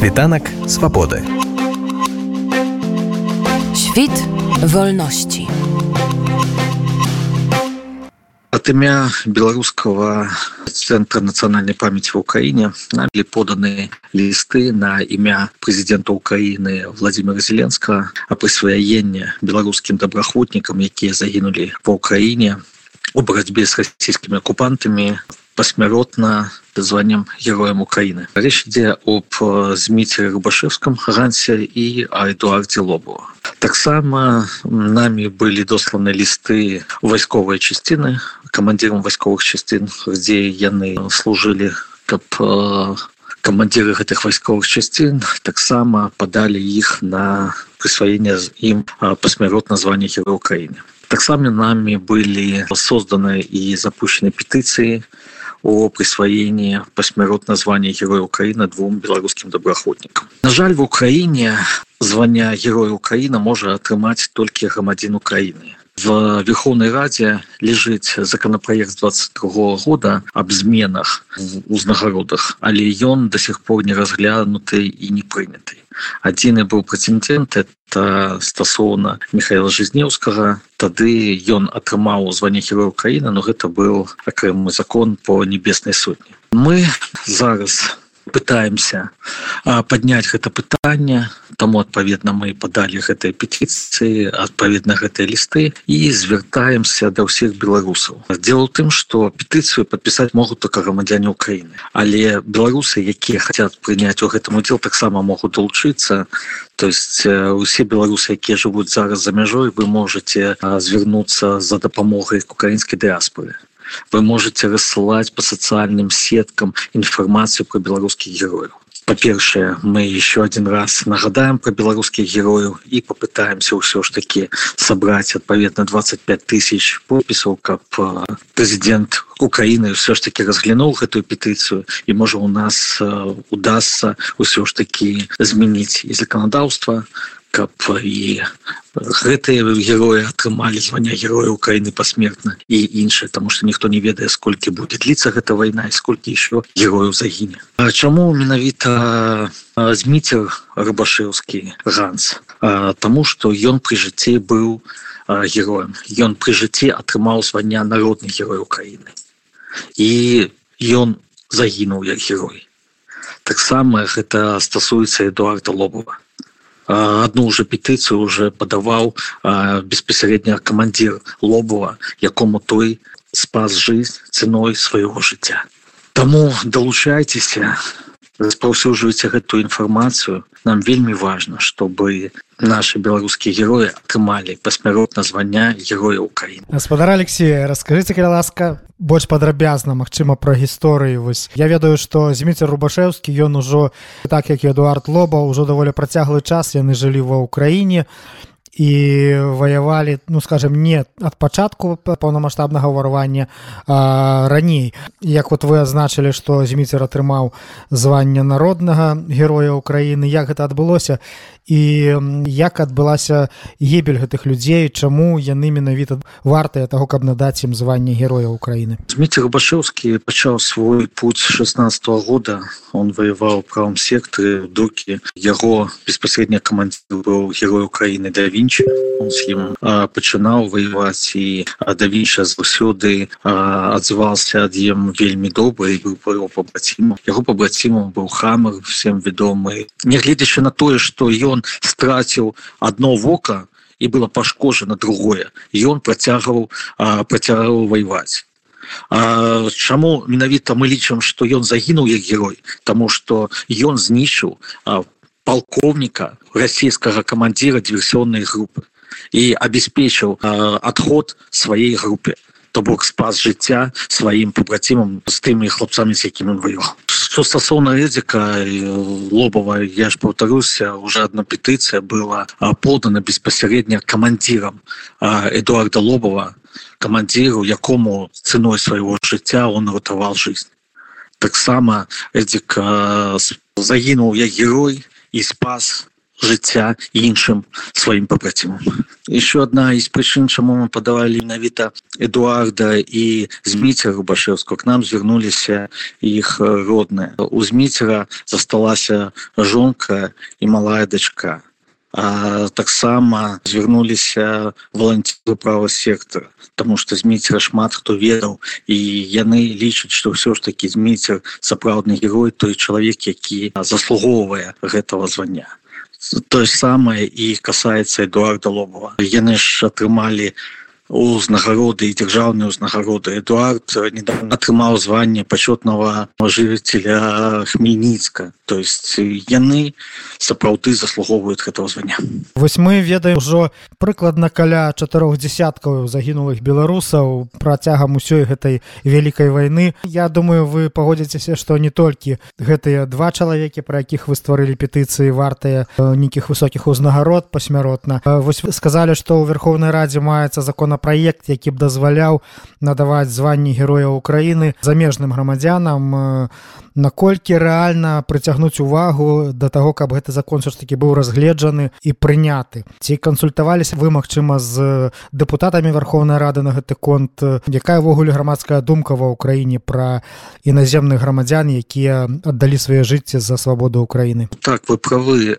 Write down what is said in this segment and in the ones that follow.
Світанак свабоды. Świt wolności. От імя беларускага цэнтра нацыянальнай памяці в Украіне набілі поданы лісты на імя прэзідэнта Украіны Владимира Зеленска а прысваенне беларускім добраахвотнікам якія загінулі по Украіне у барацьбе с расійскімі акупантамі посмяротна званием героем Украины. Речь идет об Змите Рыбашевском, Гансе и Эдуарде Лобову. Так само нами были досланы листы войсковые частины, командирам войсковых частин, где яны служили как командиры этих войсковых частин так само подали их на присвоение им посмяротно звания Героя Украины. Так само нами были созданы и запущены петиции о присвоении посмяротно звания Героя Украины двум белорусским добраахвотникам. На жаль, в Украине звання Героя Украины может атрымаць только громадин Украины. В Верховной Раде лежит законопроект 22 года об зменах в узнагародах, але ён до сих пор не разглянутый и не принятый. Адзіны быў прэцэдэнт это стасоўна Михаила Жзнеўскага. Тады ён атрымаў званне героя Украіны, но гэта быў акрэмы закон по небеснай сотні. Мы зараз пытаемся поднять гэта пытанне. Тому адпаведна мы подали гэтай петиции адпаведна гэтыя лісты і звяртаемся до ўсіх беларусаў. Дело тым что петыцыю подпісаць могут только грамадзяне Украины але беларусы якія хотят прыняць у гэтым удзел таксама могут долучыцца то есть усе беларусы якія жывуць зараз за мяжой вы можете звярнуцца за дапамогай украінскай дыаспоры вы можете рассылать по социальным сеткам информацию про белорусских героев. По-першее мы еще один раз нагадаем про белорусских героев и попытаемся все ж таки собрать отповедно 25 тысяч подписов как президент украины все ж таки разглянул эту петицию и может у нас удастся все ж таки изменить и законодательство каб і гэтыя героі атрымалі звання героя Украины посмертна і іншае тому что ніхто не ведае сколькі будет длиться гэта война і сколькі еще герояў загіне. Чаму менавіта зміцер рыбашеўскі ганс тому что ён пры жыцці быў героем. Ён пры жыцці атрымаў звання народных герой Украины і ён загінуў як герой. Таксама гэта стасуецца эдуарда лобова одну уже петыцыю уже падаваў беспасярэдня камандзір лобова якому той спас жизнь ценой свайго жыцця Таму далучайцеся распаўсюджваеце гэтую інфармацыю. Нам вельмі важно чтобы наши беларускія героі атрымалі пасмяротна звання героя Украины гаспадар Алексея расскажите каля ласка больш падрабязна Мачыма пра гісторыю вось. Я ведаю што зміцер рубашеўскі ён ужо так як эдуард лоба ўжо даволі працяглы час яны жылі ва ўкраіне і ваявалі ну скажем не ад пачатку паўнамасштабнага ўварвання раней. Як вот вы азначылі што зміцер атрымаў звання народнага героя Украіны як гэта адбылося і як адбылася гібель гэтых людзей чаму яны менавіта вартыя таго каб надаць ім званне героя Украіны Зміцер башеўскі пачаў свой путь 16 -го года. Он воеваў правом секторы дукі яго беспасрэдня камандзір быў герой Украіны да вінчы он з ім пачынаў воеваць і давінча заўсёды адзывался ад ем вельмі добры быў побраціму яго побраціму быў хамар всем вядомы нягледзячы на тое что ён страціў одно вока і было пашкожана другое. І он працягваў працягваў воеваць Чаму менавіта мы лічым што ён загінуў як герой тому что ён знішчыў полковника расійскага камандзіра дыверсионной групы і обеспечыў адход сваей групе то бок спас жыцця сваім побрацімам з тымі хлопцамі з якім он воевал. Что стасоўна эдзіка лобова я ж паўтаруся уже одна петыцыя была подана беспасярэдня камандзірам эдуарда лобова камандзіру якому ценой свайго жыцця он ратаваў жизнь. Таксама эдзік загінуў як герой і спас жыцця іншым сваім папрацівам еще одна из прычын чаму мы падавалі менавіта эдуарда і зміця рубашевского к нам звярнуліся іх родныя. У зміцера засталася жонка і малая дачка таксама звярнуліся валанціры права сектора тому что зміцера шмат хто ведаў і яны лічаць что ўсё ж таки зміцер сапраўдны герой той чалавек які заслугоўвае гэтага звання. Тое самае і касаецца эдуарда лобова яны ж атрымалі узнагароды і дзяржаўныя ўзнагароды. Эдуард недавно атрымаў званне пачетнага жыцеля хмельніцка. То есть яны сапраўды заслугоўваюць гэтага звання. Вось мы ведаем ужо прыкладна каля чатырох десяткаў загінулых беларусаў працягам усёй гэтай вялікай войны Я думаю вы пагодзіцеся што не толькі гэтыя два чалавекі пра якіх вы стварылі петыцыі вартыя нейкіх высокіх узнагарод пасмяротна. Вось вы сказалі што ў верховнай радзе маецца закона праект які б дазваляў надаваць званні героя Украіны замежным грамадзянам наколькі рэальна прыцягнуць увагу да таго каб гэты закон ж таки быў разгледжаны і прыняты? Ці кансультаваліся вы магчыма з дэпутатамі Верховнай рады на гэты конт? Якая ўвогуле грамадская думка ва ўкраіне пра іназемных грамадзян якія аддалі свае жыцці за свабоду Украіны так вы правы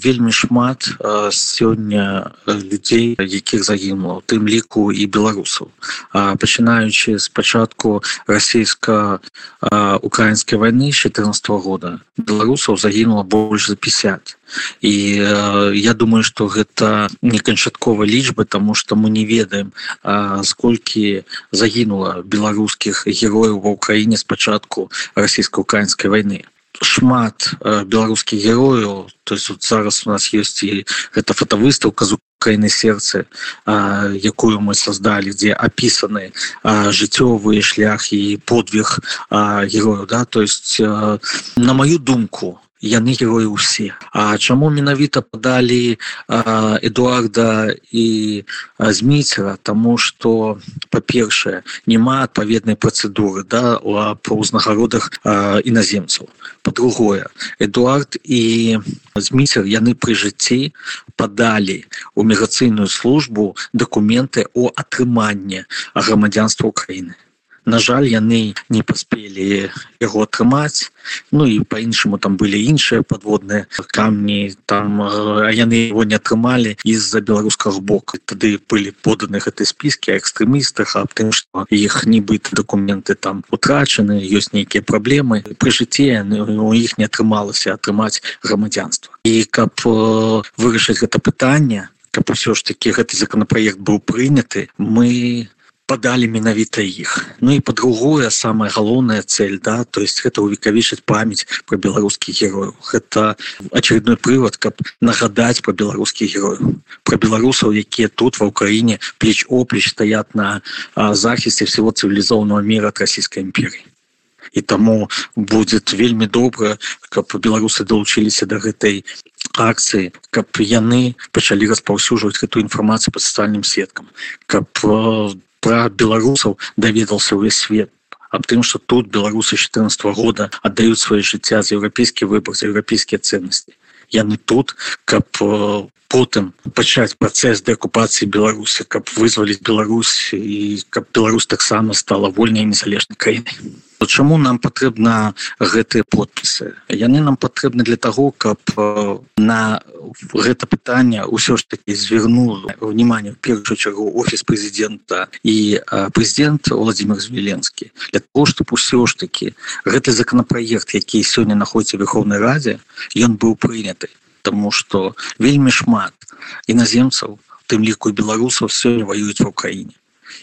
вельмі шмат сёння людзей якіх загінула у тым ліку і беларусаў. Пачынаючы з пачатку расійска-украінскай украинской войны 14 года. Беларусаў загінула больш за 50 і э, я думаю что гэта не канчаткова лічбы тому что мы не ведаем сколькі загінула беларускіх герояў ва ўкраіне спачатку расійска-украінскай войны. Шмат э, беларускіх герояў то есть вот зараз у нас есть і гэта фотовыставка украины сердце якую мы создали где описаны жыццёвыя шлях і подвиг герояў да? То есть на мою думку яны героі ўсе. А чаму менавіта падалі эдуарда і зміцера тому что па-першае няма адпаведнай працэдуры да по ўзнагародах іназемцаў. По-другое эдуард і зміцер яны пры жыцці падалі у міграцыйную службу дакументы о атрыманне грамадзянства Украіны на жаль яны не паспелі яго атрымаць. Ну і по-іншаму там былі іншыя подводныя камні там яны его не атрымалі из-за беларускага боку. Тады былі поданы гэтай спіскі экстрэмістах аб тым что іх нібыт документы там утрачаны ёсць нейкія праблемы. Пры жыцці у іх не атрымалася атрымаць грамадзянства. І каб вырашыць гэта пытанне каб усё ж таки гэты законопроект быў прыняты мы падалі менавіта іх. Ну і по-другое самая галоўная цель да то есть гэта увекавічыць памяць про беларускіх герояў. Это очередной прывод каб нагадаць про беларускіх герояў. Про беларусаў якія тут ва ўкраіне плеч оплеч стаят на захісце всего цывілізоўного мира от расійской імперии і таму будет вельмі добра каб беларусы долучыліся до гэтай акцыі каб яны пачалі распаўсюджваць гэту інфармацыю по социальным сеткам каб про беларусаў даведался увесь свет. Аб тым что тут беларусы 14 -го года отдают свое жыцця за еўрапейскі выбор за еўрапейскія ценности. Яны тут каб потым пачаць працэс дэакупацыі беларусы каб вызваліць Беларусь і каб Беларусь таксама стала вольнай незалежнай краінай чаму нам патрэбна гэтыя подпісы? Яны нам патрэбны для того каб на гэта пытанне ўсё ж таки звярнул внимание в першую чаргу офіс прэзідэнта і прэзідэнт владимир зеленскі для того чтобы ўсё ж таки гэты законопроект які сёння находіцца верховнай радзе ён быў прыняты. Тому что вельмі шмат іназемцаў тым ліку беларусаў сёння воююць в Украіне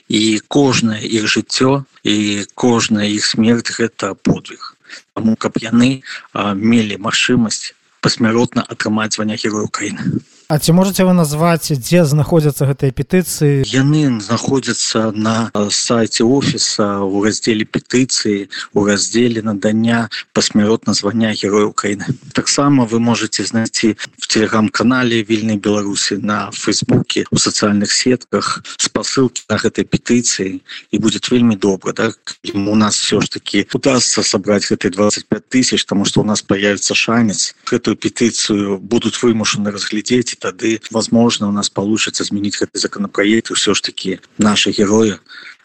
і кожнае іх жыццё і кожная іх смерть гэта подвиг. Тому каб яны мелі магчымасць пасмяротна атрымаць звання герой Украіны А ці можете вы назваць дзе знаходзяцца гэтыя петыцыі? Яны знаходзяцца на э, сайце офіса у раздзеле петыцыі у раздзеле надання пасмяротна звання героя Украіны. Таксама вы можете знайсці в телеграм-канале вільнай беларусі на фейсбуке у сацыяльных сетках спасылки на гэтай петыцыі. І будет вельмі добра да? у нас все ж таки удастся собрать гэтай 25 тысяч тому что у нас появится шанец. Эту петыцыю будут вымушаны разглядеть и тады возможно у нас получится изменить гэты законопроект и все ж таки наши герои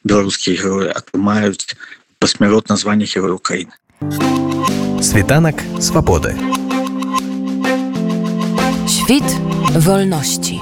беларускія герои атрымаюць пасмяротна звание героя Украины Світанак свабоды. Świt wolności.